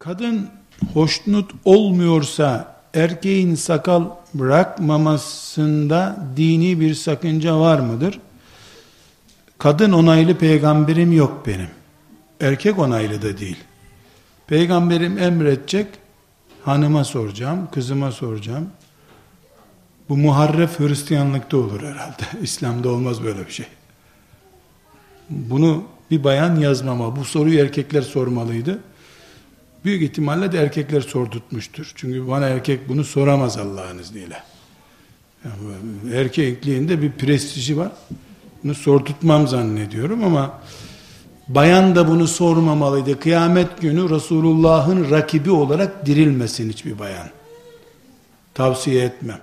Kadın hoşnut olmuyorsa erkeğin sakal bırakmamasında dini bir sakınca var mıdır? Kadın onaylı peygamberim yok benim. Erkek onaylı da değil. Peygamberim emredecek, hanıma soracağım, kızıma soracağım. Bu muharref Hristiyanlıkta olur herhalde. İslam'da olmaz böyle bir şey. Bunu bir bayan yazmama. Bu soruyu erkekler sormalıydı. Büyük ihtimalle de erkekler sordurtmuştur. Çünkü bana erkek bunu soramaz Allah'ın izniyle. Yani erkekliğinde bir prestiji var. Bunu sordurtmam zannediyorum ama bayan da bunu sormamalıydı. Kıyamet günü Resulullah'ın rakibi olarak dirilmesin hiçbir bayan. Tavsiye etmem.